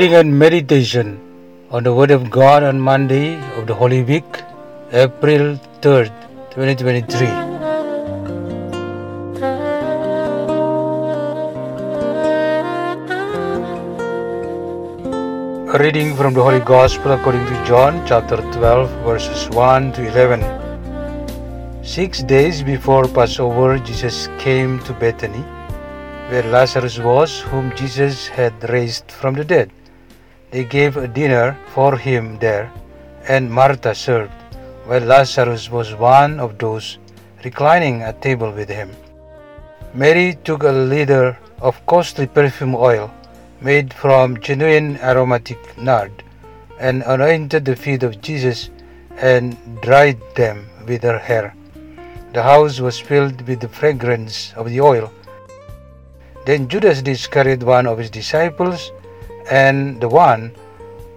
Reading and meditation on the Word of God on Monday of the Holy Week, April 3rd, 2023. A reading from the Holy Gospel according to John chapter 12 verses 1 to 11. Six days before Passover, Jesus came to Bethany, where Lazarus was, whom Jesus had raised from the dead. They gave a dinner for him there, and Martha served, while Lazarus was one of those reclining at table with him. Mary took a liter of costly perfume oil made from genuine aromatic nard, and anointed the feet of Jesus and dried them with her hair. The house was filled with the fragrance of the oil. Then Judas Iscariot, one of his disciples, and the one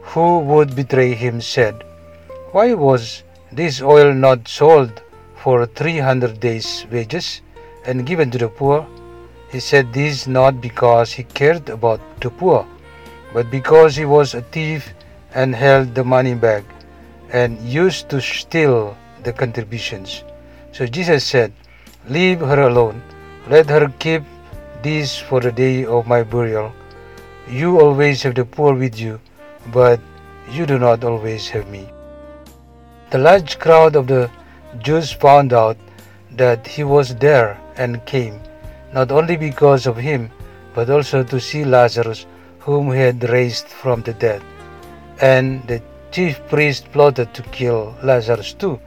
who would betray him, said, Why was this oil not sold for three hundred days' wages and given to the poor? He said this not because he cared about the poor, but because he was a thief and held the money bag and used to steal the contributions. So Jesus said, Leave her alone. Let her keep this for the day of my burial. You always have the poor with you, but you do not always have me. The large crowd of the Jews found out that he was there and came not only because of him, but also to see Lazarus, whom he had raised from the dead. And the chief priest plotted to kill Lazarus too,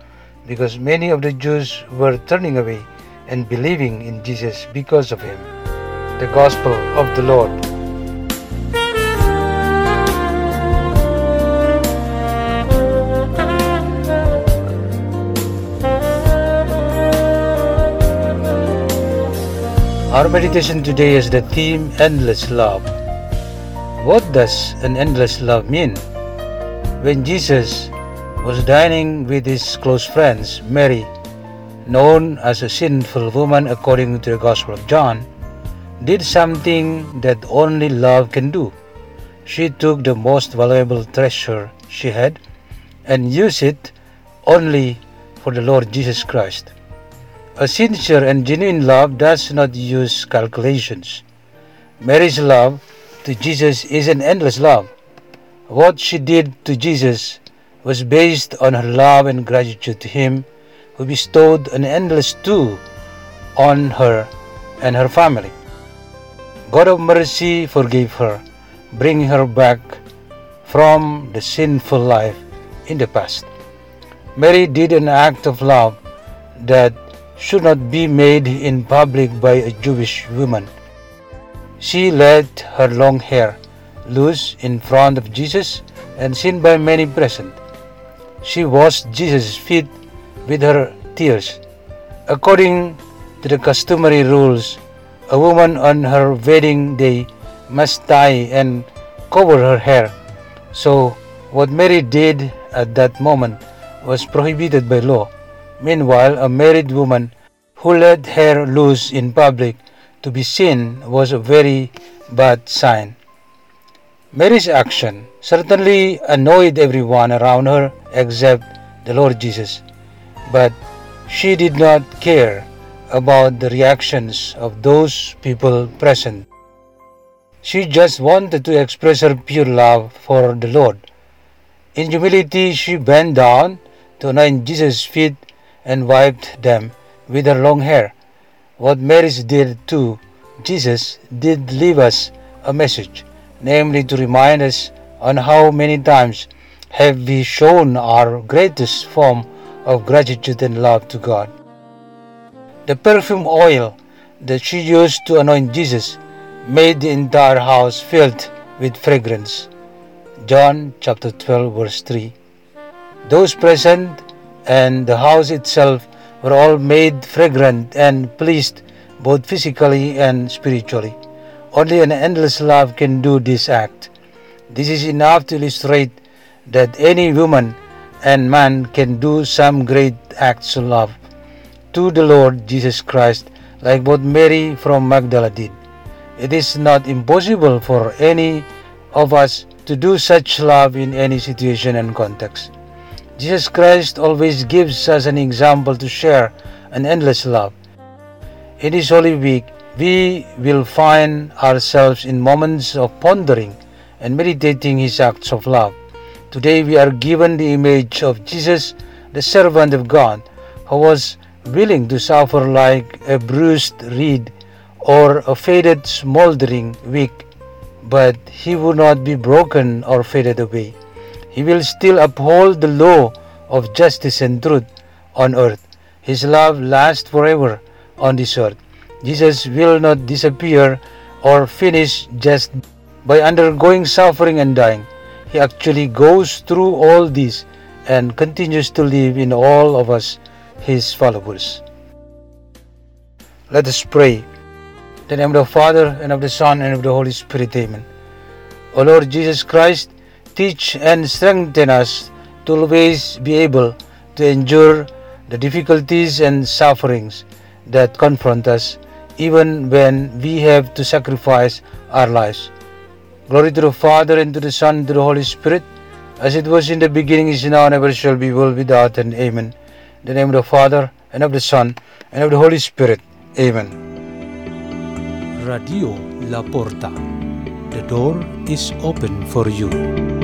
because many of the Jews were turning away and believing in Jesus because of him. The Gospel of the Lord. Our meditation today is the theme Endless Love. What does an endless love mean? When Jesus was dining with his close friends, Mary, known as a sinful woman according to the Gospel of John, did something that only love can do. She took the most valuable treasure she had and used it only for the Lord Jesus Christ. A sincere and genuine love does not use calculations. Mary's love to Jesus is an endless love. What she did to Jesus was based on her love and gratitude to Him, who bestowed an endless too on her and her family. God of mercy forgave her, bringing her back from the sinful life in the past. Mary did an act of love that should not be made in public by a Jewish woman. She let her long hair loose in front of Jesus and seen by many present. She washed Jesus' feet with her tears. According to the customary rules, a woman on her wedding day must tie and cover her hair. So, what Mary did at that moment was prohibited by law. Meanwhile, a married woman who let hair loose in public to be seen was a very bad sign. Mary's action certainly annoyed everyone around her except the Lord Jesus, but she did not care about the reactions of those people present. She just wanted to express her pure love for the Lord. In humility, she bent down to anoint Jesus' feet and wiped them with her long hair. What Mary did to Jesus did leave us a message, namely to remind us on how many times have we shown our greatest form of gratitude and love to God. The perfume oil that she used to anoint Jesus made the entire house filled with fragrance. John chapter 12 verse 3. Those present and the house itself were all made fragrant and pleased both physically and spiritually. Only an endless love can do this act. This is enough to illustrate that any woman and man can do some great acts of love to the Lord Jesus Christ, like both Mary from Magdala did. It is not impossible for any of us to do such love in any situation and context. Jesus Christ always gives us an example to share an endless love. In this Holy Week, we will find ourselves in moments of pondering and meditating His acts of love. Today, we are given the image of Jesus, the servant of God, who was willing to suffer like a bruised reed or a faded smoldering wick, but he would not be broken or faded away. He will still uphold the law of justice and truth on earth. His love lasts forever on this earth. Jesus will not disappear or finish just by undergoing suffering and dying. He actually goes through all this and continues to live in all of us, his followers. Let us pray. In the name of the Father, and of the Son, and of the Holy Spirit. Amen. O Lord Jesus Christ, teach and strengthen us to always be able to endure the difficulties and sufferings that confront us, even when we have to sacrifice our lives. Glory to the Father, and to the Son, and to the Holy Spirit, as it was in the beginning, is now, and ever shall be, world without end. Amen. In the name of the Father, and of the Son, and of the Holy Spirit. Amen. Radio La Porta. The door is open for you.